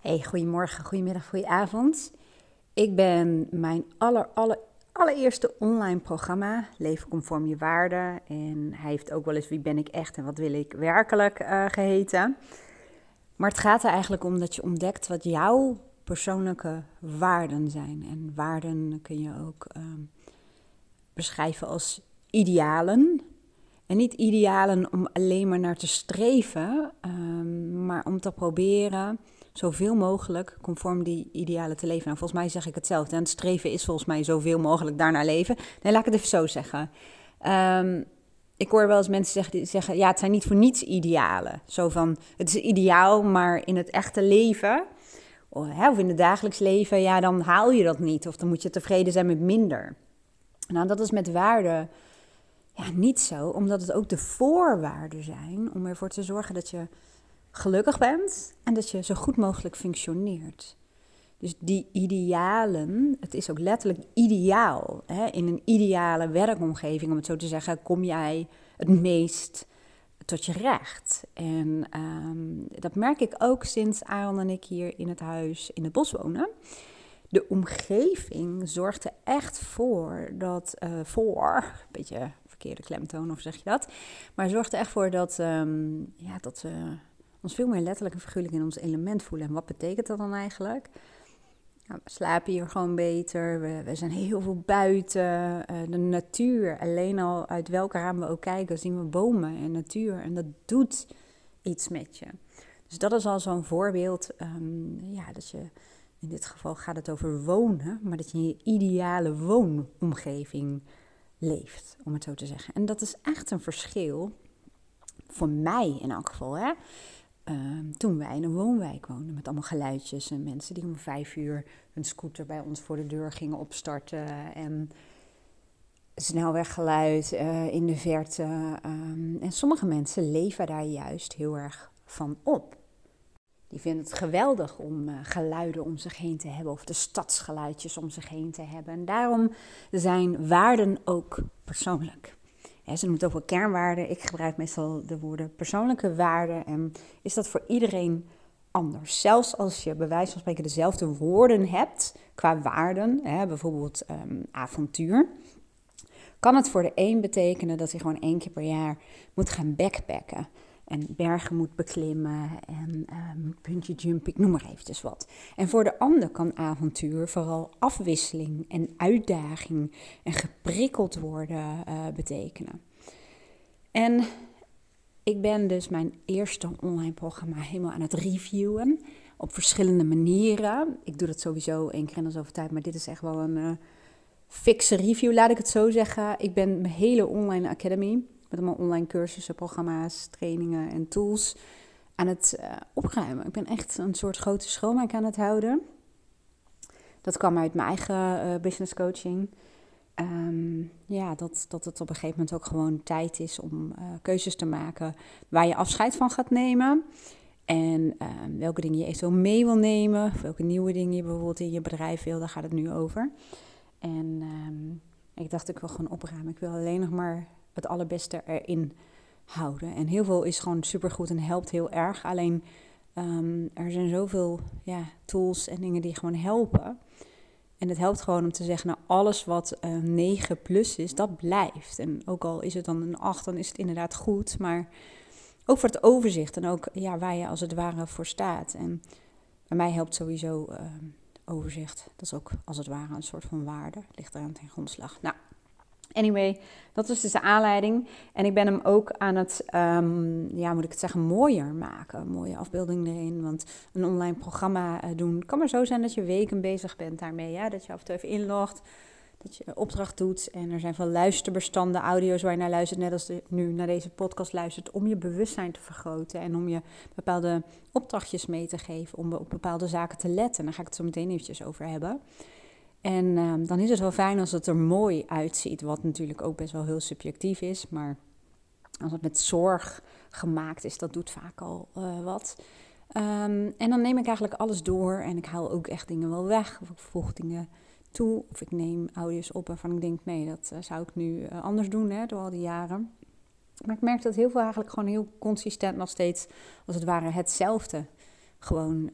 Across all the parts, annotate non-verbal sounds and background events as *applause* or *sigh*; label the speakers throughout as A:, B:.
A: Hey, goedemorgen, goedemiddag, goedenavond. Ik ben mijn aller, aller, allereerste online programma, Leven conform je waarden. En hij heeft ook wel eens Wie ben ik echt en wat wil ik werkelijk uh, geheten. Maar het gaat er eigenlijk om dat je ontdekt wat jouw persoonlijke waarden zijn. En waarden kun je ook uh, beschrijven als idealen. En niet idealen om alleen maar naar te streven, um, maar om te proberen zoveel mogelijk conform die idealen te leven. Nou, volgens mij zeg ik hetzelfde. En het streven is volgens mij zoveel mogelijk daarnaar leven. Nee, laat ik het even zo zeggen. Um, ik hoor wel eens mensen zeggen, die zeggen, ja, het zijn niet voor niets idealen. Zo van, het is ideaal, maar in het echte leven, of in het dagelijks leven, ja, dan haal je dat niet. Of dan moet je tevreden zijn met minder. Nou, dat is met waarden ja, niet zo, omdat het ook de voorwaarden zijn om ervoor te zorgen dat je gelukkig bent en dat je zo goed mogelijk functioneert. Dus die idealen, het is ook letterlijk ideaal. Hè? In een ideale werkomgeving, om het zo te zeggen, kom jij het meest tot je recht. En um, dat merk ik ook sinds Aaron en ik hier in het huis in het bos wonen. De omgeving zorgt er echt voor dat, uh, voor, een beetje verkeerde klemtoon of zeg je dat, maar zorgt er echt voor dat, um, ja, dat we ons veel meer letterlijk en figuurlijk in ons element voelen. En wat betekent dat dan eigenlijk? Nou, we slapen hier gewoon beter, we, zijn heel veel buiten, uh, de natuur. Alleen al uit welke raam we ook kijken, zien we bomen en natuur. En dat doet iets met je. Dus dat is al zo'n voorbeeld, um, ja, dat je, in dit geval gaat het over wonen, maar dat je in je ideale woonomgeving leeft, om het zo te zeggen. En dat is echt een verschil, voor mij in elk geval, hè. Ehm, toen wij in een woonwijk woonden met allemaal geluidjes en mensen die om vijf uur hun scooter bij ons voor de deur gingen opstarten en snelweggeluid uh, in de verte. Um, en sommige mensen leven daar juist heel erg van op. Die vinden het geweldig om uh, geluiden om zich heen te hebben of de stadsgeluidjes om zich heen te hebben. En daarom zijn waarden ook persoonlijk ze noemt ook wel kernwaarden. Ik gebruik meestal de woorden persoonlijke waarden. En is dat voor iedereen anders? Zelfs als je bij wijze van spreken dezelfde woorden hebt qua waarden, hè, bijvoorbeeld um, avontuur, kan het voor de een betekenen dat hij gewoon één keer per jaar moet gaan backpacken en bergen moet beklimmen en um, puntje jump, ik noem maar eventjes wat. En voor de ander kan avontuur vooral afwisseling en uitdaging en geprikkeld worden uh, betekenen. En ik ben dus mijn eerste online programma helemaal aan het reviewen op verschillende manieren. Ik doe dat sowieso één keer in de zoveel tijd, maar dit is echt wel een uh, fixe review, laat ik het zo zeggen. Ik ben mijn hele online academy met allemaal online cursussen, programma's, trainingen en tools aan het uh, opruimen. Ik ben echt een soort grote schoonmaak aan het houden. Dat kwam uit mijn eigen uh, business coaching. Um, ja, dat, dat het op een gegeven moment ook gewoon tijd is om uh, keuzes te maken waar je afscheid van gaat nemen. En uh, welke dingen je eventueel mee wil nemen, of welke nieuwe dingen je bijvoorbeeld in je bedrijf wil, daar gaat het nu over. En um, ik dacht, ik wil gewoon opruimen. Ik wil alleen nog maar het allerbeste erin houden. En heel veel is gewoon supergoed en helpt heel erg. Alleen um, er zijn zoveel ja, tools en dingen die gewoon helpen. En het helpt gewoon om te zeggen, nou alles wat uh, eh, 9 plus is, dat blijft. En ook al is het dan een 8, dan is het inderdaad goed. Maar ook voor het overzicht en ook ja, waar je als het ware voor staat. En bij mij helpt sowieso uh, overzicht. Dat is ook als het ware een soort van waarde. Ligt eraan ten grondslag. Nou, Anyway, dat was dus de aanleiding. En ik ben hem ook aan het, um, ja, moet ik het zeggen, mooier maken. Mooie afbeelding erin. Want een online programma uh, doen kan maar zo zijn dat je weken bezig bent daarmee. Ja? Dat je af en toe even inlogt, dat je opdracht doet. En er zijn veel luisterbestanden, audio's waar je naar luistert. Net als nu naar deze podcast luistert. Om je bewustzijn te vergroten. En om je bepaalde opdrachtjes mee te geven. Om op bepaalde zaken te letten. Daar ga ik het zo meteen eventjes over hebben. En ehm, dan is het wel fijn als het er mooi uitziet, wat natuurlijk ook best wel heel subjectief is. Maar als het met zorg gemaakt is, dat doet vaak al uh, wat. Um, en dan neem ik eigenlijk alles door en ik haal ook echt dingen wel weg. Of ik voeg dingen toe. Of ik neem audio's op waarvan ik denk, nee, dat uh, zou ik nu uh, anders doen hè, door al die jaren. Maar ik merk dat heel veel eigenlijk gewoon heel consistent nog steeds, als het ware, hetzelfde gewoon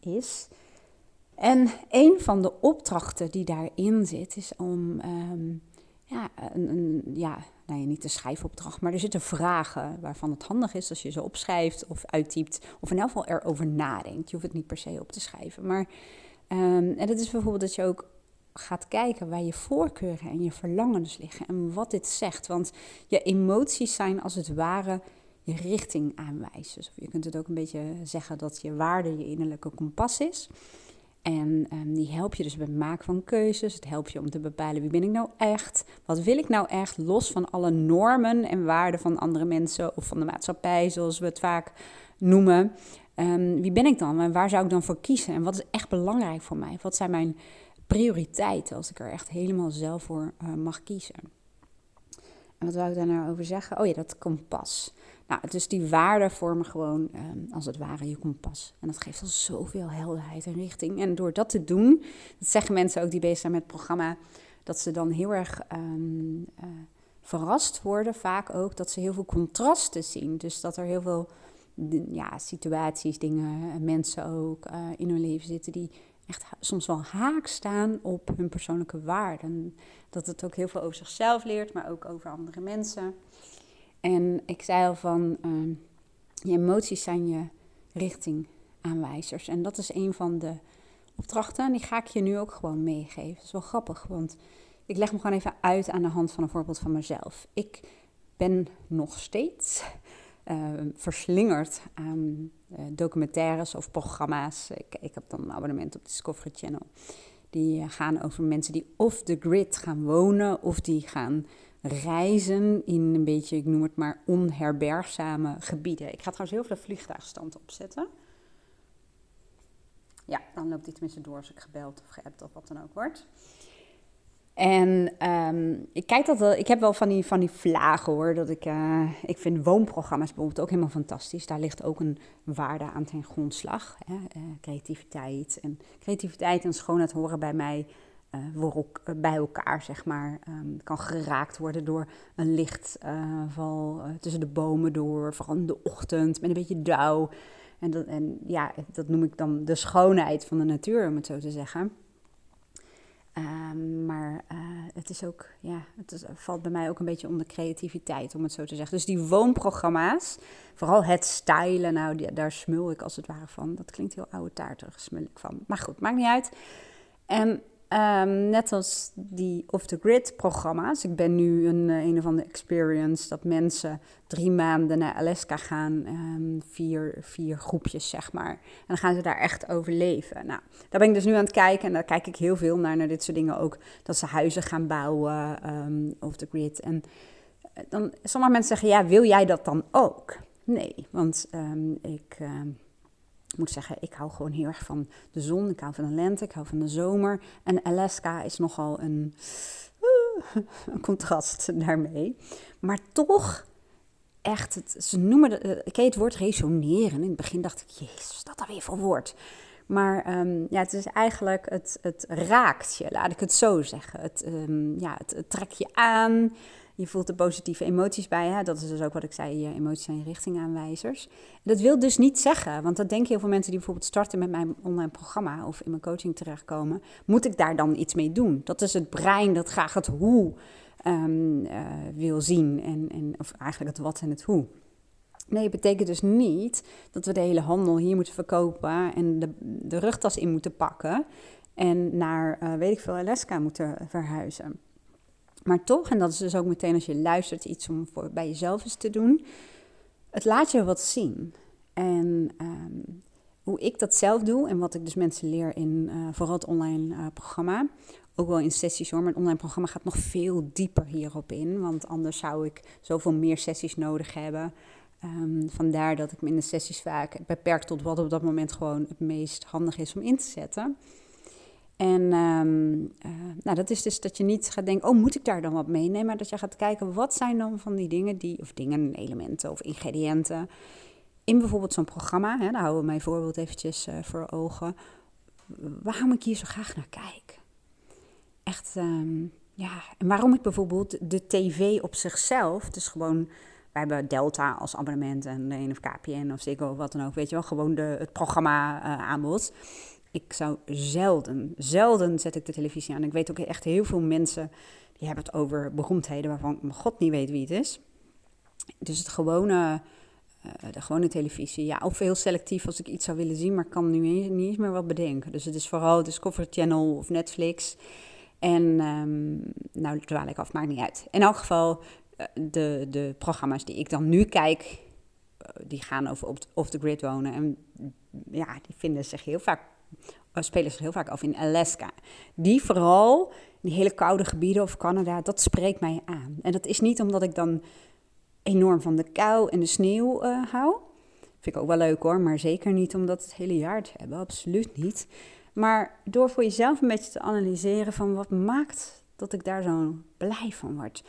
A: is. En een van de opdrachten die daarin zit, is om ehm, ja, ja, nou ja, niet een schrijfopdracht, maar er zitten vragen waarvan het handig is als je ze opschrijft of uittypt, of in elk geval erover nadenkt. Je hoeft het niet per se op te schrijven. Maar, um, en dat is bijvoorbeeld dat je ook gaat kijken waar je voorkeuren en je verlangens liggen en wat dit zegt. Want je emoties zijn als het ware je richting aanwijzen. Of je kunt het ook een beetje zeggen dat je waarde je innerlijke kompas is. En um, die help je dus bij het maken van keuzes. Het helpt je om te bepalen wie ben ik nou echt? Wat wil ik nou echt? Los van alle normen en waarden van andere mensen of van de maatschappij, zoals we het vaak noemen. Um, wie ben ik dan en waar zou ik dan voor kiezen? En wat is echt belangrijk voor mij? Wat zijn mijn prioriteiten als ik er echt helemaal zelf voor uh, mag kiezen? En wat wil ik daar nou over zeggen? Oh ja, dat kompas. Nou, dus die waarden vormen gewoon um, als het ware je kompas. En dat geeft al zoveel helderheid en richting. En door dat te doen, dat zeggen mensen ook die bezig zijn met het programma, dat ze dan heel erg um, uh, verrast worden, vaak ook, dat ze heel veel contrasten zien. Dus dat er heel veel ja, situaties, dingen, mensen ook uh, in hun leven zitten die echt soms wel haak staan op hun persoonlijke waarden. Dat het ook heel veel over zichzelf leert, maar ook over andere mensen. En ik zei al van, uh, je emoties zijn je richtingaanwijzers. En dat is een van de opdrachten. En die ga ik je nu ook gewoon meegeven. Dat is wel grappig, want ik leg hem gewoon even uit aan de hand van een voorbeeld van mezelf. Ik ben nog steeds uh, verslingerd aan uh, documentaires of programma's. Ik, ik, heb dan een abonnement op Discovery Channel. Die eh, gaan over mensen die off the grid gaan wonen of die gaan reizen in een beetje, ik noem het maar, onherbergzame gebieden. Ik ga trouwens heel veel vliegtuigstand opzetten. Ja, dan loopt dit tenminste door als ik gebeld of geappt of wat dan ook wordt. En um, ik kijk dat ik heb wel van die, van die vlagen hoor. Dat ik, uh, ik vind woonprogramma's bijvoorbeeld ook helemaal fantastisch. Daar ligt ook een waarde aan ten grondslag. Hè? Uh, creativiteit. En creativiteit en schoonheid horen bij mij bij elkaar, zeg maar. Um, kan geraakt worden door een lichtval uh, tussen de bomen door, vooral in de ochtend, met een beetje dauw. En, dat, en ja, dat noem ik dan de schoonheid van de natuur, om het zo te zeggen. Um, maar het is ook, ja, het valt bij mij ook een beetje onder creativiteit, om het zo te zeggen. Dus die woonprogramma's, vooral het stylen, nou, daar smul ik als het ware van. Dat klinkt heel oude taartig, smul ik van. Maar goed, maakt niet uit. En Um, net als die off-the-grid programma's. Ik ben nu een, eh, een of andere experience dat mensen drie maanden naar Alaska gaan. Um, vier, vier groepjes, zeg maar. En dan gaan ze daar echt overleven. Nou, daar ben ik dus nu aan het kijken. En daar kijk ik heel veel naar, naar dit soort dingen ook. Dat ze huizen gaan bouwen, um, off-the-grid. En eh, dan, sommige mensen zeggen, ja, wil jij dat dan ook? Nee, want ik ik moet zeggen, ik hou gewoon heel erg van de zon. Ik hou van de lente, ik hou van de zomer. En Alaska is nogal een, uh, *laughs* een contrast daarmee. Maar toch, echt, het, ze noemen het, uh, ik het woord resoneren. In het begin dacht ik, jezus, dat dan weer voor woord. Maar um, ja, het is eigenlijk, het, het raakt je, laat ik het zo zeggen. Het, um, ja, het trekt je aan. Je voelt de positieve emoties bij. Hè? Dat is dus ook wat ik zei, je emoties zijn richtingaanwijzers. Dat wil dus niet zeggen, want dat denken heel veel mensen die bijvoorbeeld starten met mijn online programma of in mijn coaching terechtkomen. Moet ik daar dan iets mee doen? Dat is het brein dat graag het hoe um, uh, wil zien. En, en, of eigenlijk het wat en het hoe. Nee, het betekent dus niet dat we de hele handel hier moeten verkopen en de, de rugtas in moeten pakken en naar, uh, weet ik veel, Alaska moeten verhuizen. Maar toch, en dat is dus ook meteen als je luistert iets om voor, bij jezelf eens te doen, het laat je wat zien. En um, hoe ik dat zelf doe en wat ik dus mensen leer in uh, vooral het online uh, programma, ook wel in sessies hoor, maar het online programma gaat nog veel dieper hierop in, want anders zou ik zoveel meer sessies nodig hebben. Um, vandaar dat ik me in de sessies vaak beperk tot wat op dat moment gewoon het meest handig is om in te zetten. En um, uh, nou, dat is dus dat je niet gaat denken, oh, moet ik daar dan wat meenemen? Maar dat je gaat kijken, wat zijn dan van die dingen, die, of dingen, elementen of ingrediënten in bijvoorbeeld zo'n programma. Hè, daar houden we mijn voorbeeld eventjes uh, voor ogen. Waarom ik hier zo graag naar kijk. Echt, um, ja, en waarom ik bijvoorbeeld de tv op zichzelf, dus gewoon wij hebben Delta als abonnement en een of KPN of Ziggo wat dan ook. Weet je wel, gewoon de, het programma uh, aanbod. Ik zou zelden, zelden zet ik de televisie aan. Ik weet ook echt heel veel mensen die hebben het over beroemdheden waarvan mijn god niet weet wie het is. Dus het gewone, uh, de gewone televisie. Ja, of heel selectief als ik iets zou willen zien, maar kan nu niet, meer wat bedenken. Dus het is vooral Discovery Channel of Netflix. En um, nou, dwaal ik af, maakt niet uit. In elk geval, eh, de, de programma's die ik dan nu kijk, eh, die gaan over off the grid wonen. En ja, die vinden zich heel vaak, spelen zich heel vaak af in Alaska. Die vooral, die hele koude gebieden of Canada, dat spreekt mij aan. En dat is niet omdat ik dan enorm van de kou en de sneeuw uh, hou. Vind ik ook wel leuk hoor, maar zeker niet omdat het hele jaar te hebben, absoluut niet. Maar door voor jezelf een beetje te analyseren van wat maakt dat ik daar zo blij van word.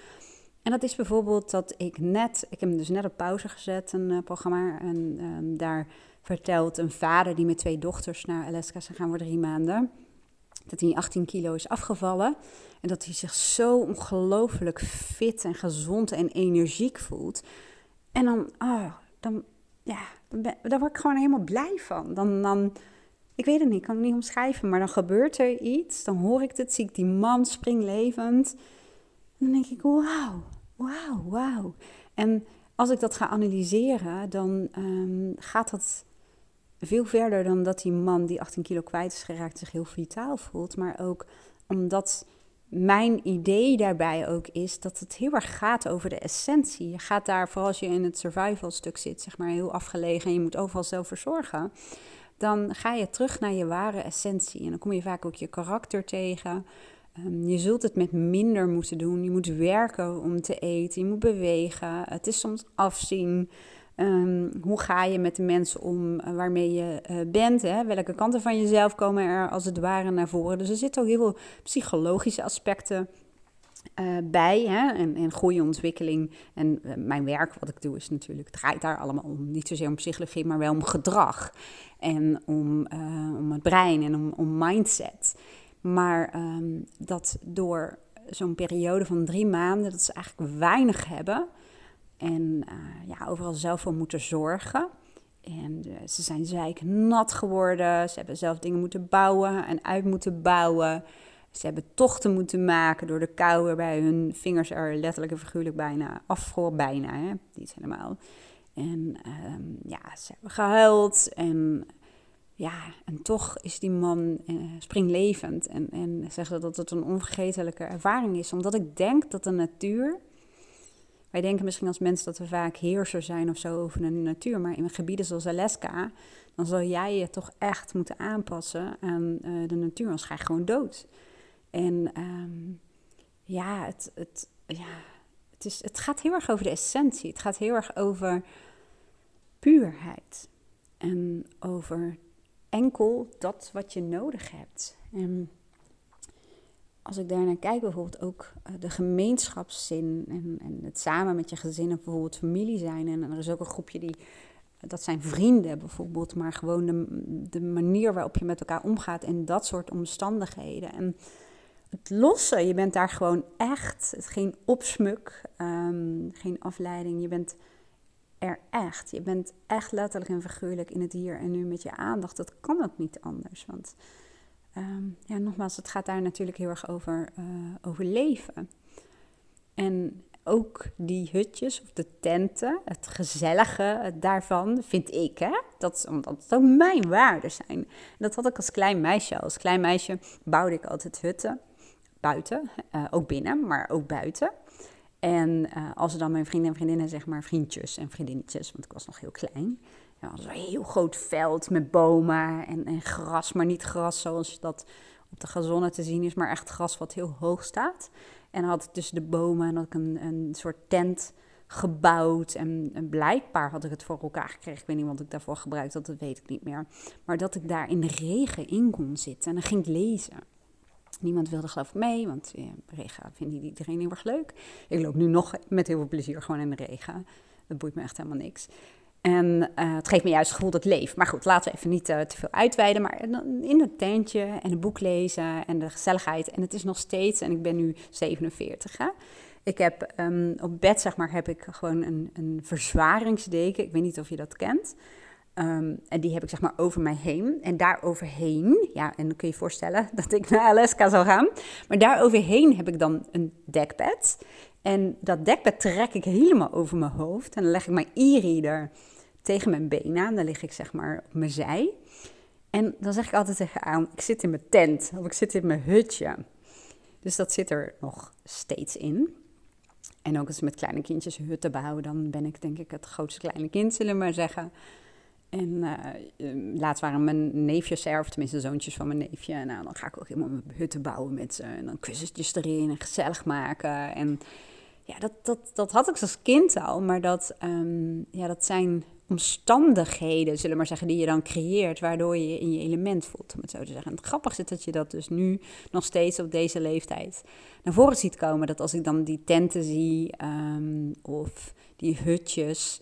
A: En dat is bijvoorbeeld dat ik net, ik heb dus net op pauze gezet, een uh, programma. En um, daar vertelt een vader die met twee dochters naar Alaska zijn gaan voor drie maanden. Dat hij 18 kilo is afgevallen. En dat hij zich zo ongelooflijk fit en gezond en energiek voelt. En dan, oh, dan, ja, dan, dan word ik gewoon helemaal blij van. Dan, dan, ik weet het niet, ik kan het niet omschrijven. Maar dan gebeurt er iets. Dan hoor ik het, zie ik die man springlevend. En dan denk ik, wauw, wauw, wauw. En als ik dat ga analyseren, dan um, gaat dat veel verder dan dat die man die 18 kilo kwijt is geraakt zich heel vitaal voelt. Maar ook omdat mijn idee daarbij ook is dat het heel erg gaat over de essentie. Je gaat daar, vooral als je in het survival stuk zit, zeg maar heel afgelegen en je moet overal zelf verzorgen. Dan ga je terug naar je ware essentie. En dan kom je vaak ook je karakter tegen. Um, je zult het met minder moeten doen. Je moet werken om te eten. Je moet bewegen. Het is soms afzien. Um, hoe ga je met de mensen om uh, waarmee je uh, bent? Hè? Welke kanten van jezelf komen er als het ware naar voren? Dus er zitten ook heel veel psychologische aspecten uh, bij. Hè? En, en goede ontwikkeling. En mijn werk, wat ik doe, is natuurlijk, draait daar allemaal om. Niet zozeer om psychologie, maar wel om gedrag. En om, om het brein en om, om mindset. Maar um, dat door zo'n periode van drie maanden, dat ze eigenlijk weinig hebben. En uh, ja, overal zelf voor moeten zorgen. En uh, ze zijn zeiknat geworden. Ze hebben zelf dingen moeten bouwen en uit moeten bouwen. Ze hebben tochten moeten maken door de kou, waarbij hun vingers er letterlijk en figuurlijk bijna afvroor. Bijna, hè? niet helemaal. En um, ja, ze hebben gehuild en ja, en toch is die man uh, springlevend. En, en zeggen dat het een onvergetelijke ervaring is. Omdat ik denk dat de natuur. Wij denken misschien als mensen dat we vaak heerser zijn of zo over de natuur. Maar in gebieden zoals Alaska, dan zal jij je toch echt moeten aanpassen aan uh, de natuur. Anders ga je gewoon dood. En um, ja, het, het, ja het, is, het gaat heel erg over de essentie. Het gaat heel erg over puurheid. En over enkel dat wat je nodig hebt. Als ik daarnaar kijk, bijvoorbeeld ook uh, de gemeenschapszin en, en, het samen met je gezin of bijvoorbeeld familie zijn. En, er is ook een groepje die, dat zijn vrienden bijvoorbeeld, maar gewoon de, de manier waarop je met elkaar omgaat en dat soort omstandigheden. En het losse, je bent daar gewoon echt, het geen opsmuk, um, geen afleiding, je bent er echt. Je bent echt letterlijk en figuurlijk in het hier en nu met je aandacht. Dat kan ook niet anders. Want um, ja, nogmaals, het gaat daar natuurlijk heel erg over, uh, over leven. En ook die hutjes of de tenten, het gezellige daarvan, vind ik, hè, dat, omdat het ook mijn waarden zijn. En dat had ik als klein meisje. Als klein meisje bouwde ik altijd hutten, buiten, uh, ook binnen, maar ook buiten. En uh, als er dan mijn vrienden en vriendinnen, zeg maar vriendjes en vriendinnetjes, want ik was nog heel klein. Ja, was een heel groot veld met bomen en, en gras, maar niet gras zoals dat op de gazonnen te zien is, maar echt gras wat heel hoog staat. En had tussen de bomen en had ik een, een soort tent gebouwd. En, en, blijkbaar had ik het voor elkaar gekregen. Ik weet niet wat ik daarvoor gebruikt had, dat weet ik niet meer. Maar dat ik daar in de regen in kon zitten. En dan ging ik lezen. Niemand wilde geloof ik mee, want ja, regen vindt iedereen heel erg leuk. Ik loop nu nog met heel veel plezier gewoon in de regen. Dat boeit me echt helemaal niks. En uh, het geeft me juist het gevoel dat ik leef. Maar goed, laten we even niet uh, te veel uitweiden. Maar in het tentje en een boek lezen en de gezelligheid. En het is nog steeds, en ik ben nu 47, hè? Ik heb ehm, op bed, zeg maar, heb ik gewoon een, een verzwaringsdeken. Ik weet niet of je dat kent. Ehm, en die heb ik zeg maar over mij heen. En daar overheen, ja, en dan kun je je voorstellen *laughs* dat ik naar Alaska zou gaan. Maar daar overheen heb ik dan een dekbed. En dat dekbed trek ik helemaal over mijn hoofd. En dan leg ik mijn e-reader tegen mijn benen aan. Dan lig ik zeg maar op mijn zij. En dan zeg ik altijd tegen aan, ik zit in mijn tent of ik zit in mijn hutje. Dus dat zit er nog steeds in. En ook als we met kleine kindjes hutten bouwen, dan ben ik denk ik het grootste kleine kind, zullen we maar zeggen. En uh, laatst waren mijn neefjes er, tenminste zoontjes van mijn neefje. En nou, dan ga ik ook helemaal hutten bouwen met ze. En dan kussentjes erin en gezellig maken. En ja, dat, dat, dat had ik als kind al. Maar dat, um, ja, dat zijn omstandigheden, zullen we maar zeggen, die je dan creëert, waardoor je je in je element voelt, om het zo te zeggen. En het grappige is dat je dat dus nu nog steeds op deze leeftijd naar voren ziet komen. Dat als ik dan die tenten zie um, of die hutjes,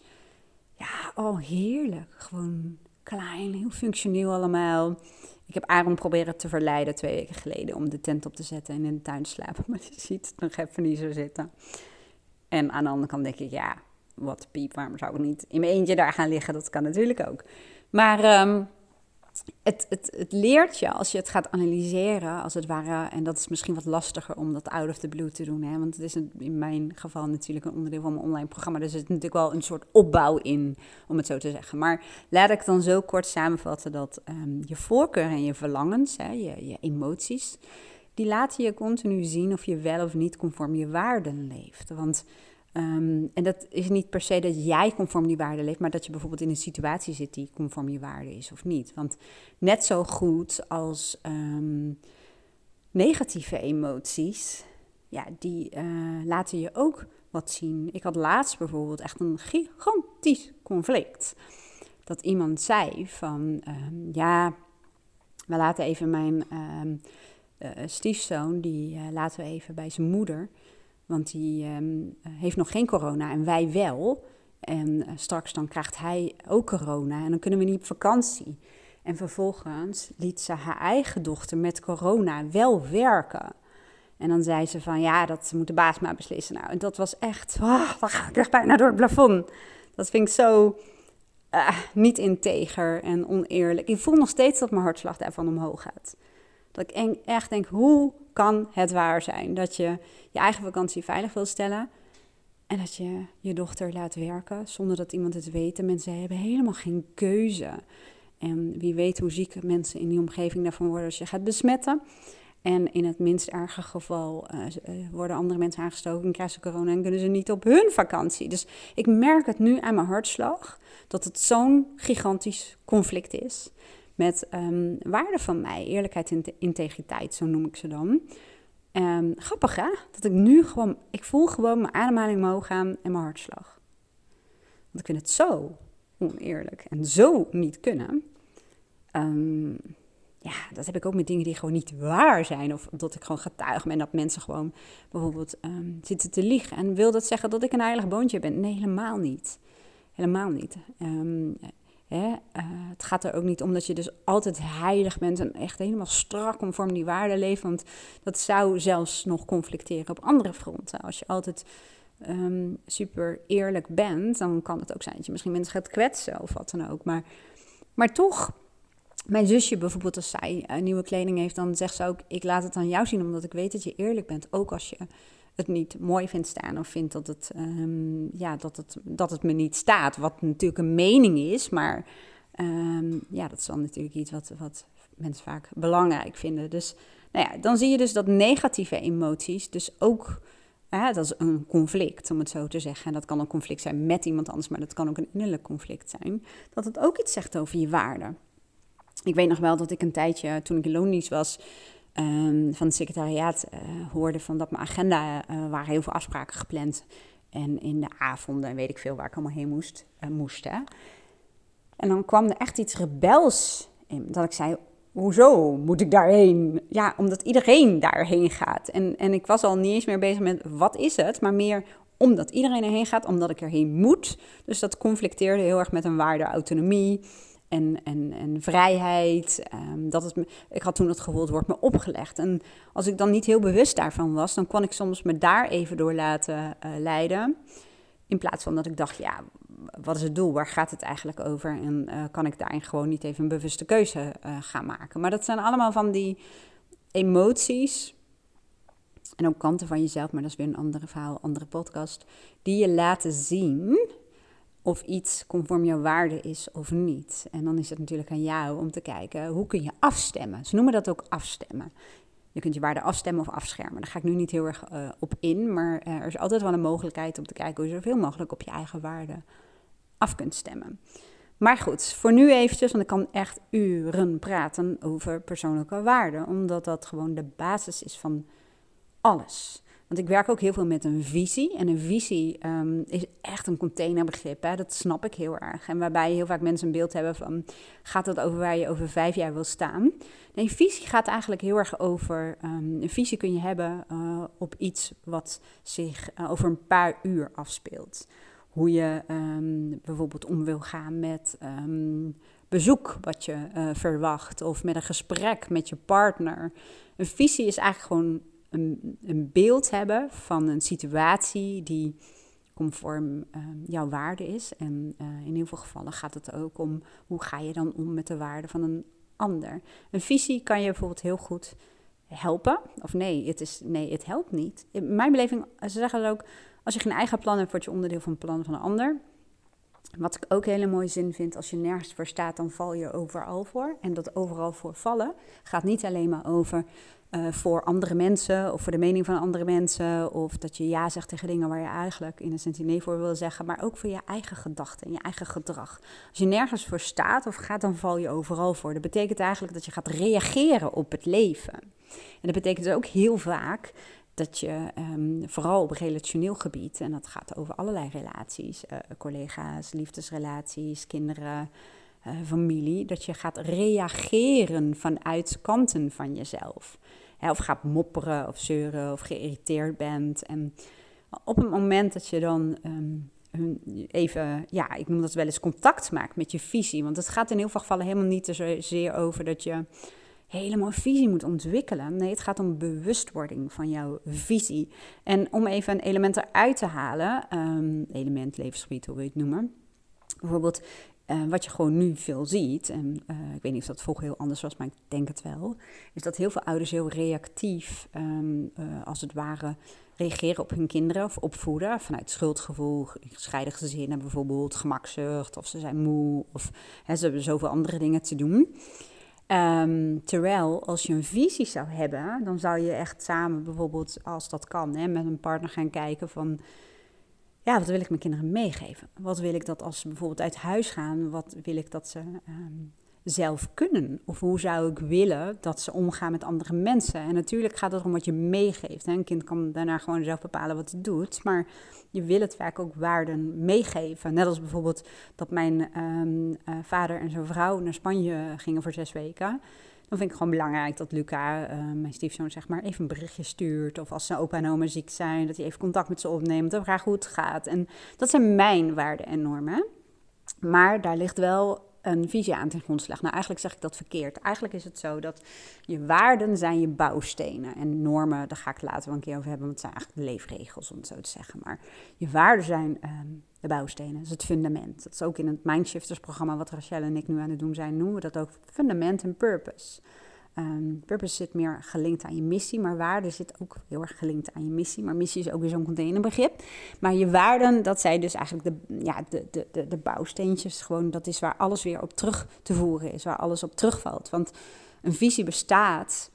A: ja, oh heerlijk. Gewoon klein, heel functioneel allemaal. Ik heb Aaron proberen te verleiden twee weken geleden om de tent op te zetten en in de tuin te slapen. *laughs* Maar je ziet het nog even niet zo zitten. En aan de andere kant denk ik, ja, wat piep, waarom zou ik niet in mijn eentje daar gaan liggen? Dat kan natuurlijk ook. Maar um, het, het, het leert je als je het gaat analyseren, als het ware. En dat is misschien wat lastiger om dat out of the blue te doen. Hè? Want het is in mijn geval natuurlijk een onderdeel van mijn online programma. Dus er zit natuurlijk wel een soort opbouw in, om het zo te zeggen. Maar laat ik dan zo kort samenvatten dat um, je voorkeur en je verlangens, hè, je, je emoties, die laten je continu zien of je wel of niet conform je waarden leeft. Want Um, en dat is niet per se dat jij conform die waarde leeft, maar dat je bijvoorbeeld in een situatie zit die conform je waarde is of niet. Want net zo goed als um, negatieve emoties, ja, die uh, laten je ook wat zien. Ik had laatst bijvoorbeeld echt een gigantisch conflict. Dat iemand zei van, um, ja, we laten even mijn uh, stiefzoon, die uh, laten we even bij zijn moeder. Want die um, heeft nog geen corona en wij wel. En uh, straks dan krijgt hij ook corona en dan kunnen we niet op vakantie. En vervolgens liet ze haar eigen dochter met corona wel werken. En dan zei ze van ja, dat moet de baas maar beslissen. Nou, en dat was echt, oh, dan ga ik echt bijna door het plafond. Dat vind ik zo uh, niet integer en oneerlijk. Ik voel nog steeds dat mijn hartslag daarvan omhoog gaat. Dat ik echt denk, hoe kan het waar zijn dat je je eigen vakantie veilig wil stellen en dat je je dochter laat werken zonder dat iemand het weet. De mensen hebben helemaal geen keuze. En wie weet hoe ziek mensen in die omgeving daarvan worden als je gaat besmetten. En in het minst erge geval uh, worden andere mensen aangestoken en krijgen ze corona en kunnen ze niet op hun vakantie. Dus ik merk het nu aan mijn hartslag dat het zo'n gigantisch conflict is met um, waarden van mij, eerlijkheid en integriteit, zo noem ik ze dan. Um, grappig hè, dat ik nu gewoon, ik voel gewoon mijn ademhaling omhoog gaan en mijn hartslag. Want ik vind het zo oneerlijk en zo niet kunnen. Um, ja, dat heb ik ook met dingen die gewoon niet waar zijn. Of dat ik gewoon getuige ben dat mensen gewoon bijvoorbeeld zitten te liegen. En wil dat zeggen dat ik een heilig boontje ben? Nee, helemaal niet. Helemaal niet. Uh, het gaat er ook niet om dat je dus altijd heilig bent en echt helemaal strak conform die waarden leeft. Want dat zou zelfs nog conflicteren op andere fronten. Als je altijd um, super eerlijk bent, dan kan het ook zijn dat je misschien mensen gaat kwetsen of wat dan ook. Maar, maar toch, mijn zusje bijvoorbeeld, als zij uh, nieuwe kleding heeft, dan zegt ze ook: Ik laat het aan jou zien, omdat ik weet dat je eerlijk bent. Ook als je het niet mooi vindt staan of vindt dat het, um, ja, dat het, dat het me niet staat. Wat natuurlijk een mening is, maar um, ja, dat is dan natuurlijk iets wat, wat mensen vaak belangrijk vinden. Dus nou ja, dan zie je dus dat negatieve emoties dus ook... Dat is een conflict, om het zo te zeggen. En dat kan een conflict zijn met iemand anders, maar dat kan ook een innerlijk conflict zijn. Dat het ook iets zegt over je waarde. Ik weet nog wel dat ik een tijdje, toen ik in loondienst was, um, van het secretariaat uh, hoorde van dat mijn agenda uh, waren heel veel afspraken gepland. En in de avonden weet ik veel waar ik allemaal heen moest. Uh, moest. En dan kwam er echt iets rebels in. Dat ik zei, hoezo moet ik daarheen? Ja, omdat iedereen daarheen gaat. En, en ik was al niet eens meer bezig met wat is het, maar meer omdat iedereen erheen gaat, omdat ik erheen moet. Dus dat conflicteerde heel erg met een waarde autonomie. En, en, en vrijheid. Um, dat het, ik had toen het gevoel, het wordt me opgelegd. En als ik dan niet heel bewust daarvan was, dan kon ik soms me daar even door laten uh, leiden. In plaats van dat ik dacht, ja, wat is het doel? Waar gaat het eigenlijk over? En uh, kan ik daarin gewoon niet even een bewuste keuze uh, gaan maken? Maar dat zijn allemaal van die emoties. En ook kanten van jezelf, maar dat is weer een andere verhaal, andere podcast. Die je laten zien of iets conform jouw waarde is of niet. En dan is het natuurlijk aan jou om te kijken hoe kun je afstemmen. Ze noemen dat ook afstemmen. Je kunt je waarde afstemmen of afschermen. Daar ga ik nu niet heel erg uh, op in, maar uh, er is altijd wel een mogelijkheid om te kijken hoe je zoveel mogelijk op je eigen waarde af kunt stemmen. Maar goed, voor nu eventjes, want ik kan echt uren praten over persoonlijke waarden, omdat dat gewoon de basis is van alles. Want ik werk ook heel veel met een visie. En een visie um, is echt een containerbegrip. Hè? Dat snap ik heel erg. En waarbij heel vaak mensen een beeld hebben van... gaat het over waar je over vijf jaar wil staan? Nee, visie gaat eigenlijk heel erg over... Um, een visie kun je hebben uh, op iets wat zich uh, over een paar uur afspeelt. Hoe je um, bijvoorbeeld om wil gaan met bezoek wat je uh, verwacht... of met een gesprek met je partner. Een visie is eigenlijk gewoon een, een beeld hebben van een situatie die conform uh, jouw waarde is. En uh, in heel veel gevallen gaat het ook om hoe ga je dan om met de waarde van een ander. Een visie kan je bijvoorbeeld heel goed helpen. Of nee, het, is, nee, het helpt niet. In mijn beleving, ze zeggen ook, als je geen eigen plan hebt, word je onderdeel van het plan van een ander. Wat ik ook hele mooie zin vind, als je nergens voor staat, dan val je overal voor. En dat overal voor vallen gaat niet alleen maar over uh, voor andere mensen of voor de mening van andere mensen. Of dat je ja zegt tegen dingen waar je eigenlijk in essentie nee voor wil zeggen. Maar ook voor je eigen gedachten en je eigen gedrag. Als je nergens voor staat of gaat, dan val je overal voor. Dat betekent eigenlijk dat je gaat reageren op het leven. En dat betekent ook heel vaak dat je um, vooral op relationeel gebied, en dat gaat over allerlei relaties, uh, collega's, liefdesrelaties, kinderen, uh, familie, dat je gaat reageren vanuit kanten van jezelf of gaat mopperen of zeuren of geïrriteerd bent. En op het moment dat je dan um, even, ja, ik noem dat wel eens contact maakt met je visie. Want het gaat in heel veel gevallen helemaal niet zozeer over dat je helemaal visie moet ontwikkelen. Nee, het gaat om bewustwording van jouw visie. En om even een element eruit te halen, um, element, levensgebied, hoe wil je het noemen. Bijvoorbeeld, uh, wat je gewoon nu veel ziet, en uh, ik weet niet of dat vroeger heel anders was, maar ik denk het wel, is dat heel veel ouders heel reactief, um, uh, als het ware, reageren op hun kinderen of opvoeden. Vanuit schuldgevoel, gescheiden gezinnen bijvoorbeeld, gemakzucht, of ze zijn moe, of hè, ze hebben zoveel andere dingen te doen. Um, terwijl als je een visie zou hebben, dan zou je echt samen bijvoorbeeld, als dat kan, hè, met een partner gaan kijken van ja, wat wil ik mijn kinderen meegeven? Wat wil ik dat als ze bijvoorbeeld uit huis gaan, wat wil ik dat ze um, zelf kunnen? Of hoe zou ik willen dat ze omgaan met andere mensen? En natuurlijk gaat het om wat je meegeeft. Hè? Een kind kan daarna gewoon zelf bepalen wat het doet, maar je wil het vaak ook waarden meegeven. Net als bijvoorbeeld dat mijn um, uh, vader en zijn vrouw naar Spanje gingen voor zes weken dan vind ik gewoon belangrijk dat Luca, uh, mijn stiefzoon, zeg maar, even een berichtje stuurt. Of als zijn opa en oma ziek zijn, dat hij even contact met ze opneemt. Of vraagt hoe het gaat. En dat zijn mijn waarden en normen. Maar daar ligt wel een visie aan ten grondslag. Nou, eigenlijk zeg ik dat verkeerd. Eigenlijk is het zo dat je waarden zijn je bouwstenen. En normen, daar ga ik later wel een keer over hebben, want het zijn eigenlijk de leefregels, om het zo te zeggen. Maar je waarden zijn um, de bouwstenen, dat is het fundament. Dat is ook in het Mindshifters programma wat Rachel en ik nu aan het doen zijn, noemen we dat ook fundament en purpose. Um, purpose zit meer gelinkt aan je missie, maar waarde zit ook heel erg gelinkt aan je missie. Maar missie is ook weer zo'n containerbegrip. Maar je waarden, dat zijn dus eigenlijk de, ja, de, de, de, de bouwsteentjes. Gewoon, dat is waar alles weer op terug te voeren is, waar alles op terugvalt. Want een visie bestaat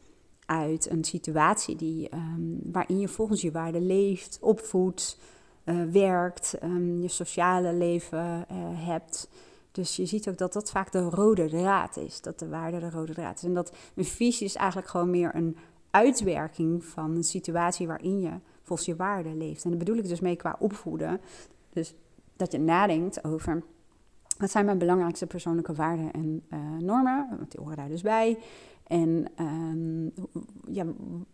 A: uit een situatie die, um, waarin je volgens je waarden leeft, opvoedt, uh, werkt, um, je sociale leven uh, hebt. Dus je ziet ook dat dat vaak de rode draad is, dat de waarde de rode draad is. En dat een visie is eigenlijk gewoon meer een uitwerking van een situatie waarin je volgens je waarde leeft. En daar bedoel ik dus mee qua opvoeden. Dus dat je nadenkt over wat zijn mijn belangrijkste persoonlijke waarden en uh, normen, want die horen daar dus bij. En um, ja,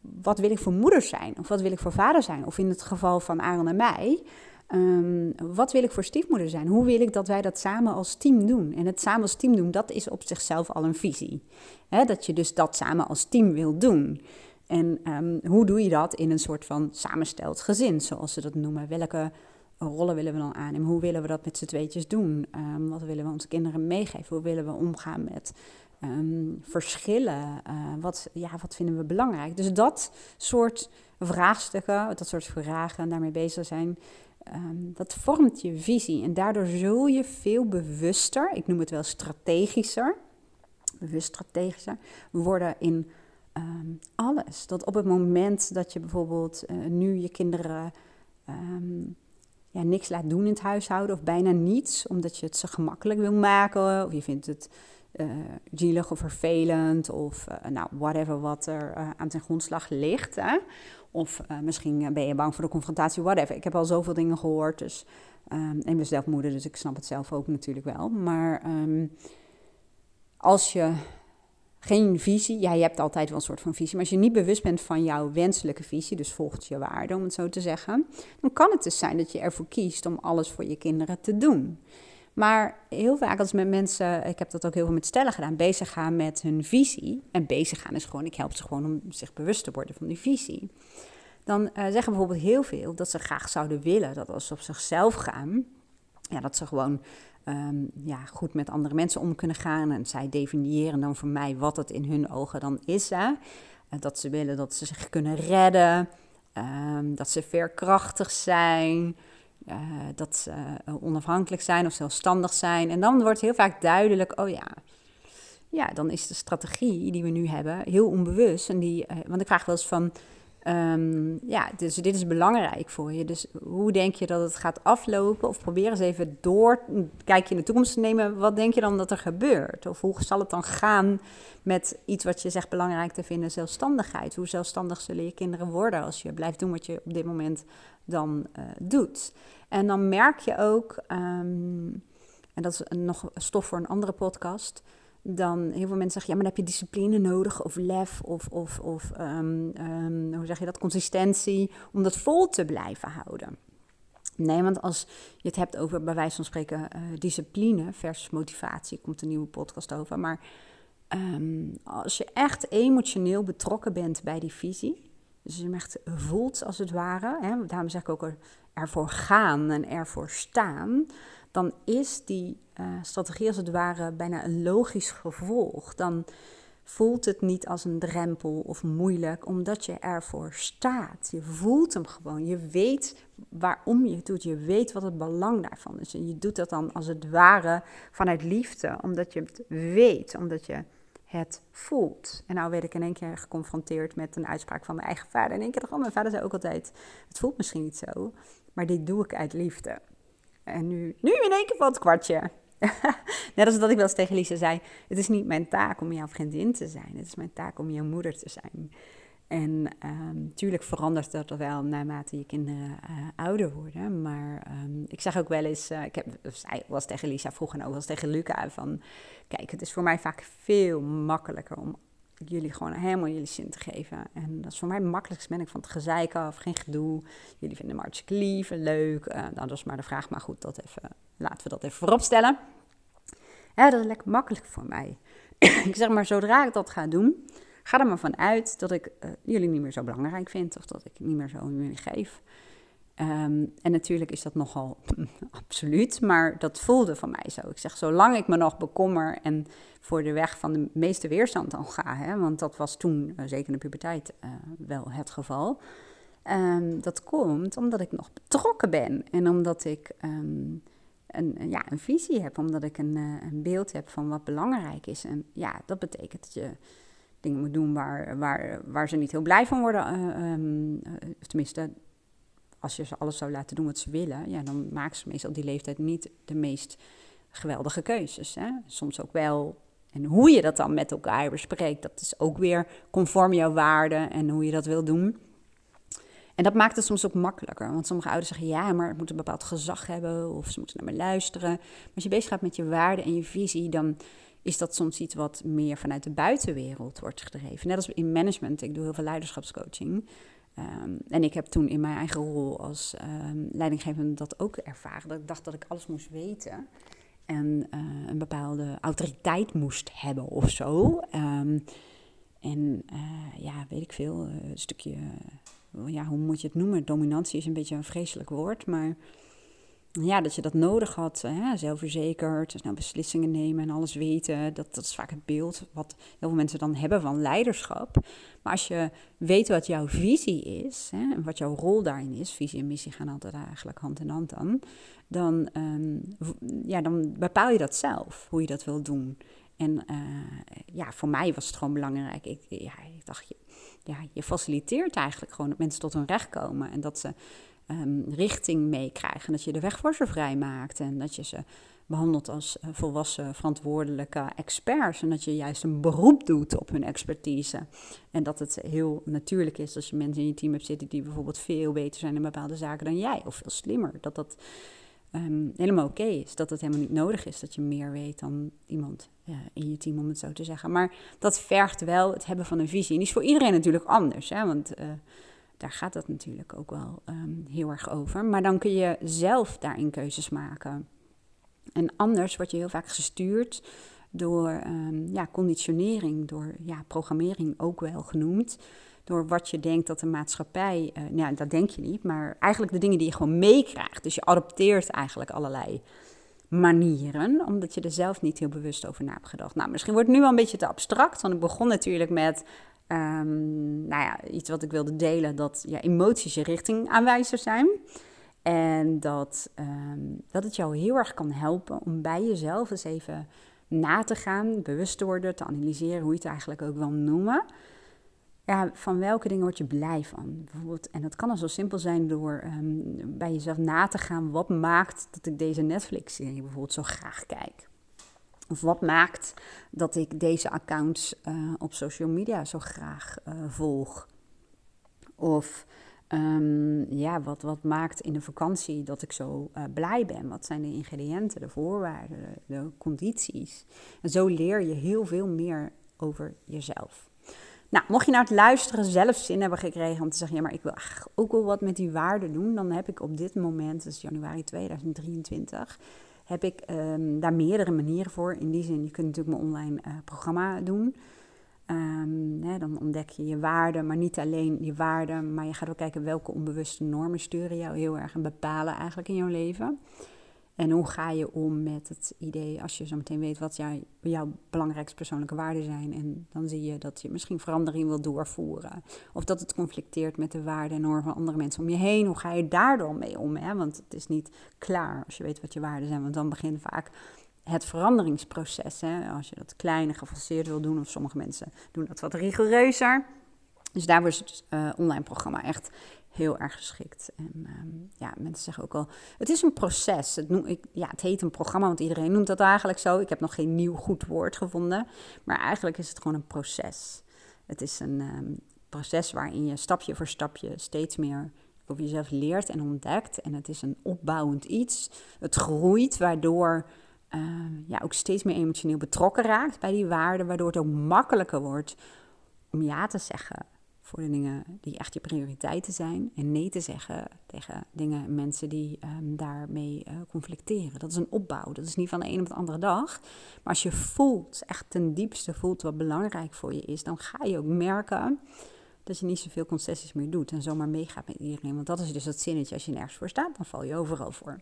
A: wat wil ik voor moeder zijn? Of wat wil ik voor vader zijn? Of in het geval van Aaron en mij, Ehm, wat wil ik voor stiefmoeder zijn? Hoe wil ik dat wij dat samen als team doen? En het samen als team doen, dat is op zichzelf al een visie. dat je dus dat samen als team wil doen. En ehm, hoe doe je dat in een soort van samengesteld gezin, zoals ze dat noemen? Welke rollen willen we dan aannemen? Hoe willen we dat met z'n tweetjes doen? Um, wat willen we onze kinderen meegeven? Hoe willen we omgaan met verschillen? Uh, wat, ja, wat vinden we belangrijk? Dus dat soort vraagstukken, dat soort vragen en daarmee bezig zijn, Ehm, dat vormt je visie. En daardoor zul je veel bewuster, ik noem het wel strategischer, bewust strategischer, worden in ehm, alles. Dat op het moment dat je bijvoorbeeld uh, nu je kinderen ehm, ja, niks laat doen in het huishouden, of bijna niets, omdat je het zo gemakkelijk wil maken, of je vindt het uh, zielig of vervelend, of uh, nou, whatever wat er aan zijn grondslag ligt. Hè? Of uh, misschien ben je bang voor de confrontatie, whatever. Ik heb al zoveel dingen gehoord. Dus, um, en ben zelf moeder, dus ik snap het zelf ook natuurlijk wel. Maar um, als je geen visie, ja, je hebt altijd wel een soort van visie, maar als je niet bewust bent van jouw wenselijke visie, dus volgt je waarde, om het zo te zeggen, dan kan het dus zijn dat je ervoor kiest om alles voor je kinderen te doen. Maar heel vaak als met mensen, ik heb dat ook heel veel met stellen gedaan, bezig gaan met hun visie. En bezig gaan is gewoon, ik help ze gewoon om zich bewust te worden van die visie. Dan uh, zeggen bijvoorbeeld heel veel dat ze graag zouden willen dat als ze op zichzelf gaan, ja, dat ze gewoon um, ja, goed met andere mensen om kunnen gaan. En zij definiëren dan voor mij wat het in hun ogen dan is. Hè? Uh, dat ze willen dat ze zich kunnen redden, um, dat ze veerkrachtig zijn. Uh, dat ze uh, onafhankelijk zijn of zelfstandig zijn. En dan wordt heel vaak duidelijk, oh ja, ja, dan is de strategie die we nu hebben heel onbewust. En die, uh, want ik vraag wel eens van, um, ja, dus dit is belangrijk voor je. Dus hoe denk je dat het gaat aflopen? Of probeer eens even door, kijk je in de toekomst te nemen, wat denk je dan dat er gebeurt? Of hoe zal het dan gaan met iets wat je zegt belangrijk te vinden, zelfstandigheid? Hoe zelfstandig zullen je kinderen worden als je blijft doen wat je op dit moment dan uh, doet? En dan merk je ook, um, en dat is nog stof voor een andere podcast, dan heel veel mensen zeggen, ja, maar dan heb je discipline nodig, of lef, of, of, of um, um, hoe zeg je dat, consistentie, om dat vol te blijven houden. Nee, want als je het hebt over, bij wijze van spreken, uh, discipline versus motivatie, komt een nieuwe podcast over. Maar um, als je echt emotioneel betrokken bent bij die visie, dus je hem echt voelt als het ware, hè, daarom zeg ik ook ervoor gaan en ervoor staan, dan is die uh, strategie als het ware bijna een logisch gevolg. Dan voelt het niet als een drempel of moeilijk, omdat je ervoor staat. Je voelt hem gewoon. Je weet waarom je het doet. Je weet wat het belang daarvan is. En je doet dat dan als het ware vanuit liefde, omdat je het weet, omdat je het voelt. En nou werd ik in één keer geconfronteerd met een uitspraak van mijn eigen vader. En in één keer dacht oh, mijn vader zei ook altijd, het voelt misschien niet zo, maar dit doe ik uit liefde. En nu, nu in één keer valt het kwartje. *laughs* Net als dat ik wel eens tegen Lisa zei: Het is niet mijn taak om jouw vriendin te zijn. Het is mijn taak om jouw moeder te zijn. En natuurlijk ehm, verandert dat wel naarmate je kinderen uh, ouder worden. Maar um, ik zeg ook wel eens, uh, ik heb, zij was tegen Lisa vroeger en ook wel eens tegen Luca van... Kijk, het is voor mij vaak veel makkelijker om jullie gewoon helemaal jullie zin te geven. En dat is voor mij het makkelijkst. Ben ik van het gezeik af, geen gedoe. Jullie vinden me hartstikke lief en leuk. Uh, nou, dat is maar de vraag. Maar goed, dat even, laten we dat even voorop stellen. Dat is lekker makkelijk voor mij. *clears throat* ik zeg maar, zodra ik dat ga doen, ga er maar van uit dat ik uh, jullie niet meer zo belangrijk vind. Of dat ik niet meer zo om jullie geef. Um, en natuurlijk is dat nogal *laughs* absoluut, maar dat voelde van mij zo. Ik zeg, zolang ik me nog bekommer en voor de weg van de meeste weerstand dan ga, hè, want dat was toen, uh, zeker in de puberteit, uh, wel het geval. Um, dat komt omdat ik nog betrokken ben en omdat ik um, een, ja, een visie heb, omdat ik een, uh, een beeld heb van wat belangrijk is. En ja, dat betekent dat je dingen moet doen waar, waar, waar ze niet heel blij van worden. Tenminste, als je ze alles zou laten doen wat ze willen, ja, dan maken ze meestal die leeftijd niet de meest geweldige keuzes. Hè? Soms ook wel. En hoe je dat dan met elkaar bespreekt, dat is ook weer conform jouw waarden en hoe je dat wil doen. En dat maakt het soms ook makkelijker. Want sommige ouders zeggen ja, maar het moet een bepaald gezag hebben of ze moeten naar me luisteren. Maar als je bezig gaat met je waarden en je visie, dan is dat soms iets wat meer vanuit de buitenwereld wordt gedreven. Net als in management, ik doe heel veel leiderschapscoaching. Ehm, en ik heb toen in mijn eigen rol als um, leidinggevende dat ook ervaren. Dat ik dacht dat ik alles moest weten. En uh, een bepaalde autoriteit moest hebben of zo. Um, en uh, ja, weet ik veel, een stukje, ja, hoe moet je het noemen? Dominantie is een beetje een vreselijk woord, maar ja, dat je dat nodig had, hè, zelfverzekerd, snel beslissingen nemen en alles weten. Dat, dat is vaak het beeld wat heel veel mensen dan hebben van leiderschap. Maar als je weet wat jouw visie is hè, en wat jouw rol daarin is, visie en missie gaan altijd eigenlijk hand in hand dan, dan, um, ja, dan bepaal je dat zelf, hoe je dat wil doen. En uh, ja, voor mij was het gewoon belangrijk. Ik, ja, ik dacht, je, ja, je faciliteert eigenlijk gewoon dat mensen tot hun recht komen en dat ze um, richting meekrijgen. Dat je de weg voor vrij maakt en dat je ze behandelt als uh, volwassen, verantwoordelijke experts. En dat je juist een beroep doet op hun expertise. En dat het heel natuurlijk is als je mensen in je team hebt zitten die bijvoorbeeld veel beter zijn in bepaalde zaken dan jij, of veel slimmer. Dat dat um, helemaal oké is. Dat het helemaal niet nodig is dat je meer weet dan iemand uh, in je team, om het zo te zeggen. Maar dat vergt wel het hebben van een visie. En die is voor iedereen natuurlijk anders. Hè? Want uh, daar gaat het natuurlijk ook wel um, heel erg over. Maar dan kun je zelf daarin keuzes maken. En anders word je heel vaak gestuurd door um, ja, conditionering, door ja, programmering ook wel genoemd. Door wat je denkt dat de maatschappij, uh, nou dat denk je niet, maar eigenlijk de dingen die je gewoon meekrijgt. Dus je adopteert eigenlijk allerlei manieren, omdat je er zelf niet heel bewust over na hebt gedacht. Nou, misschien wordt het nu wel een beetje te abstract, want ik begon natuurlijk met Um, nou ja, iets wat ik wilde delen, dat ja, emoties je richtingaanwijzer zijn. En dat, um, dat het jou heel erg kan helpen om bij jezelf eens even na te gaan, bewust te worden, te analyseren, hoe je het eigenlijk ook wil noemen. Ja, van welke dingen word je blij van? Bijvoorbeeld, en dat kan al zo simpel zijn door um, bij jezelf na te gaan, wat maakt dat ik deze Netflix-serie bijvoorbeeld zo graag kijk? Of wat maakt dat ik deze accounts uh, op social media zo graag uh, volg? Of um, ja, wat, wat maakt in de vakantie dat ik zo uh, blij ben? Wat zijn de ingrediënten, de voorwaarden, de, condities? En zo leer je heel veel meer over jezelf. Nou, mocht je nou het luisteren zelf zin hebben gekregen om te zeggen, ja, maar ik wil ook wel wat met die waarden doen, dan heb ik op dit moment, dus januari 2023, heb ik um, daar meerdere manieren voor. In die zin, je kunt natuurlijk mijn online uh, programma doen. Hè, dan ontdek je je waarden, maar niet alleen je waarden, maar je gaat ook kijken welke onbewuste normen sturen jou heel erg en bepalen eigenlijk in jouw leven. En hoe ga je om met het idee, als je zo meteen weet wat jouw belangrijkste persoonlijke waarden zijn. En dan zie je dat je misschien verandering wil doorvoeren. Of dat het conflicteert met de waarden en normen van andere mensen om je heen. Hoe ga je daardoor mee om? Hè? Want het is niet klaar als je weet wat je waarden zijn. Want dan begint vaak het veranderingsproces. Hè? Als je dat klein gefaseerd wil doen, of sommige mensen doen dat wat rigoureuzer. Dus daar is het uh, online programma echt heel erg geschikt. En um, ja, mensen zeggen ook al, het is een proces. Het, noem, ik, ja, het heet een programma, want iedereen noemt dat eigenlijk zo. Ik heb nog geen nieuw goed woord gevonden. Maar eigenlijk is het gewoon een proces. Het is een um, proces waarin je stapje voor stapje steeds meer over jezelf leert en ontdekt. En het is een opbouwend iets. Het groeit, waardoor uh, ja, ook steeds meer emotioneel betrokken raakt bij die waarden. Waardoor het ook makkelijker wordt om ja te zeggen voor de dingen die echt je prioriteiten zijn. En nee te zeggen tegen dingen, mensen die um, daarmee uh, conflicteren. Dat is een opbouw. Dat is niet van de een op de andere dag. Maar als je voelt, echt ten diepste voelt wat belangrijk voor je is, dan ga je ook merken dat je niet zoveel concessies meer doet en zomaar meegaat met iedereen. Want dat is dus dat zinnetje, als je nergens voor staat, dan val je overal voor.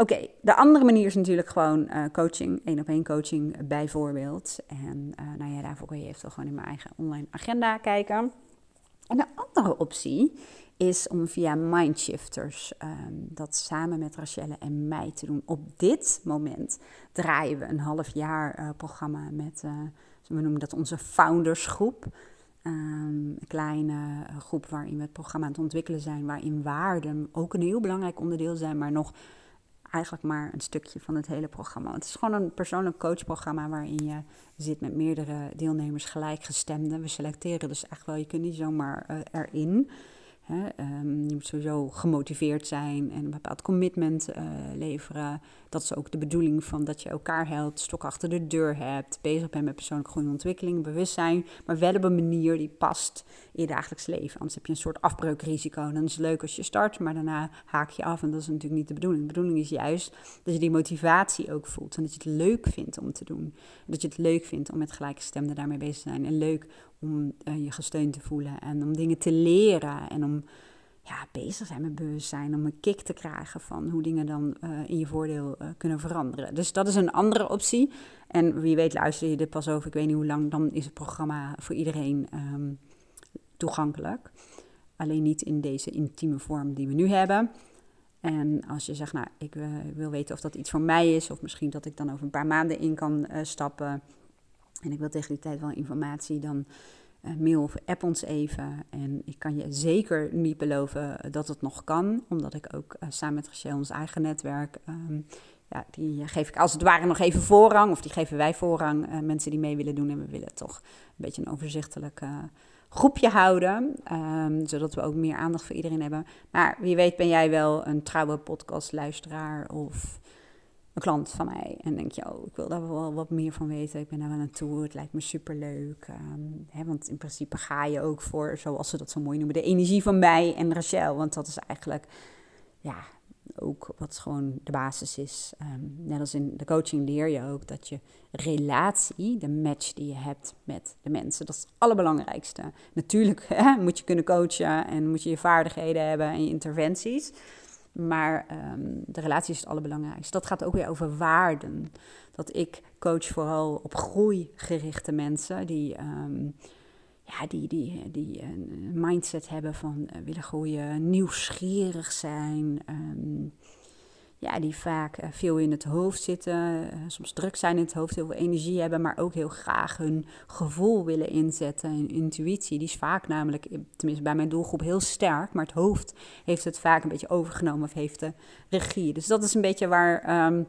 A: Oké, de andere manier is natuurlijk gewoon uh, coaching, één op één coaching bijvoorbeeld. En uh, nou ja, daarvoor kun je eventueel gewoon in mijn eigen online agenda kijken. En de andere optie is om via Mindshifters um, dat samen met Rachelle en mij te doen. Op dit moment draaien we een half jaar uh, programma met, we noemen dat onze foundersgroep. Um, een kleine groep waarin we het programma aan het ontwikkelen zijn, waarin waarden ook een heel belangrijk onderdeel zijn, maar nog eigenlijk maar een stukje van het hele programma. Het is gewoon een persoonlijk coachprogramma waarin je zit met meerdere deelnemers gelijkgestemden. We selecteren dus echt wel, je kunt niet zomaar uh, erin. Hè? Ehm, je moet sowieso gemotiveerd zijn en een bepaald commitment uh, leveren. Dat is ook de bedoeling van dat je elkaar helpt, stok achter de deur hebt, bezig bent met persoonlijke groei en ontwikkeling, bewustzijn, maar wel op een manier die past in je dagelijks leven. Anders heb je een soort afbreukrisico. Dan is het leuk als je start, maar daarna haak je af en dat is natuurlijk niet de bedoeling. De bedoeling is juist dat je die motivatie ook voelt en dat je het leuk vindt om te doen. Dat je het leuk vindt om met gelijke stemmen daarmee bezig te zijn en leuk om uh, je gesteund te voelen en om dingen te leren en om ja, bezig zijn met bewustzijn, om een kick te krijgen van hoe dingen dan uh, in je voordeel uh, kunnen veranderen. Dus dat is een andere optie. En wie weet luister je dit pas over, ik weet niet hoe lang, dan is het programma voor iedereen um, toegankelijk. Alleen niet in deze intieme vorm die we nu hebben. En als je zegt, nou, ik uh, wil weten of dat iets voor mij is, of misschien dat ik dan over een paar maanden in kan stappen. En ik wil tegen die tijd wel informatie, dan mail of app ons even. En ik kan je zeker niet beloven dat het nog kan, omdat ik ook uh, samen met Rachel ons eigen netwerk, um, ja, die geef ik als het ware nog even voorrang, of die geven wij voorrang, uh, mensen die mee willen doen. En we willen toch een beetje een overzichtelijk groepje houden, um, zodat we ook meer aandacht voor iedereen hebben. Maar wie weet ben jij wel een trouwe podcastluisteraar of een klant van mij. En denk je, oh, ik wil daar wel wat meer van weten. Ik ben daar wel aan toe. Het lijkt me superleuk. Um, hè, want in principe ga je ook voor, zoals ze dat zo mooi noemen, de energie van mij en Rachel. Want dat is eigenlijk, ja, ook wat gewoon de basis is. Um, net als in de coaching leer je ook dat je relatie, de match die je hebt met de mensen, dat is het allerbelangrijkste. Natuurlijk hè, moet je kunnen coachen en moet je je vaardigheden hebben en je interventies. Maar um, de relatie is het allerbelangrijkste. Dat gaat ook weer over waarden. Dat ik coach vooral op groeigerichte mensen die, um, ja, die, die, die een mindset hebben van uh, willen groeien, nieuwsgierig zijn. Um, ja, die vaak uh, veel in het hoofd zitten, uh, soms druk zijn in het hoofd, heel veel energie hebben, maar ook heel graag hun gevoel willen inzetten. En intuïtie, die is vaak namelijk, tenminste bij mijn doelgroep, heel sterk, maar het hoofd heeft het vaak een beetje overgenomen of heeft de regie. Dus dat is een beetje waar, um,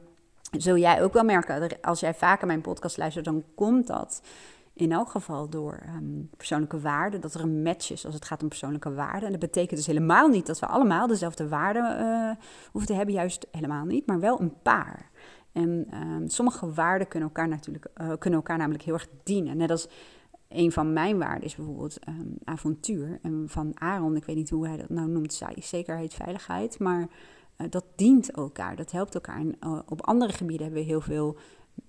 A: zul jij ook wel merken, als jij vaker mijn podcast luistert, dan komt dat in elk geval door um, persoonlijke waarden, dat er een match is als het gaat om persoonlijke waarden. En dat betekent dus helemaal niet dat we allemaal dezelfde waarden uh, hoeven te hebben, juist helemaal niet, maar wel een paar. En um, sommige waarden kunnen elkaar, natuurlijk, uh, kunnen elkaar namelijk heel erg dienen. Net als een van mijn waarden is bijvoorbeeld um, avontuur. En van Aaron, ik weet niet hoe hij dat nou noemt, zekerheid, veiligheid. Maar uh, dat dient elkaar, dat helpt elkaar. En op andere gebieden hebben we heel veel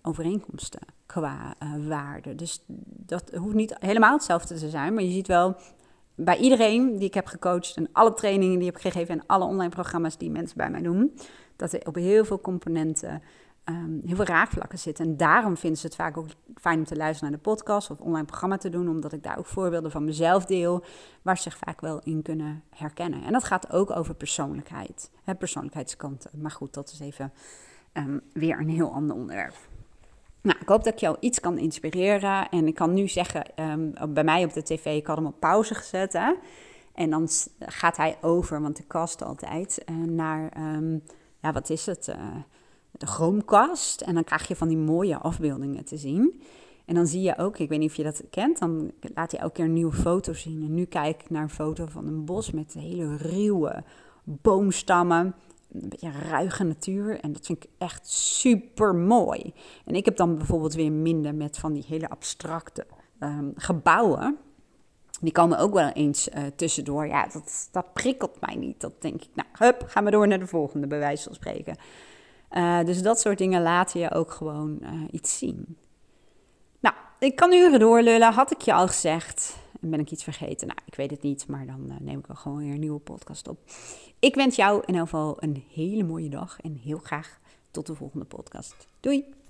A: overeenkomsten qua uh, waarde. Dus dat hoeft niet helemaal hetzelfde te zijn, maar je ziet wel bij iedereen die ik heb gecoacht en alle trainingen die ik heb gegeven en alle online programma's die mensen bij mij doen, dat er op heel veel componenten um, heel veel raakvlakken zitten. En daarom vinden ze het vaak ook fijn om te luisteren naar de podcast of online programma te doen, omdat ik daar ook voorbeelden van mezelf deel, waar ze zich vaak wel in kunnen herkennen. En dat gaat ook over persoonlijkheid, hè, persoonlijkheidskanten. Maar goed, dat is even um, weer een heel ander onderwerp. Nou, ik hoop dat ik jou iets kan inspireren. En ik kan nu zeggen, um, bij mij op de tv, ik had hem op pauze gezet. En dan gaat hij over, want de kast altijd, uh, naar, um, ja, wat is het? Uh, de Chromecast. En dan krijg je van die mooie afbeeldingen te zien. En dan zie je ook, ik weet niet of je dat kent, dan laat hij elke keer een nieuwe foto zien. En nu kijk ik naar een foto van een bos met hele ruwe boomstammen een beetje ruige natuur. En dat vind ik echt super mooi. En ik heb dan bijvoorbeeld weer minder met van die hele abstracte um, gebouwen. Die komen ook wel eens uh, tussendoor. Ja, dat, dat prikkelt mij niet. Dat denk ik, nou, hup, gaan we door naar de volgende, bij wijze van spreken. Uh, dus dat soort dingen laten je ook gewoon uh, iets zien. Nou, ik kan uren doorlullen, had ik je al gezegd. En ben ik iets vergeten? Nou, ik weet het niet, maar dan uh, neem ik wel gewoon weer een nieuwe podcast op. Ik wens jou in ieder geval een hele mooie dag en heel graag tot de volgende podcast. Doei!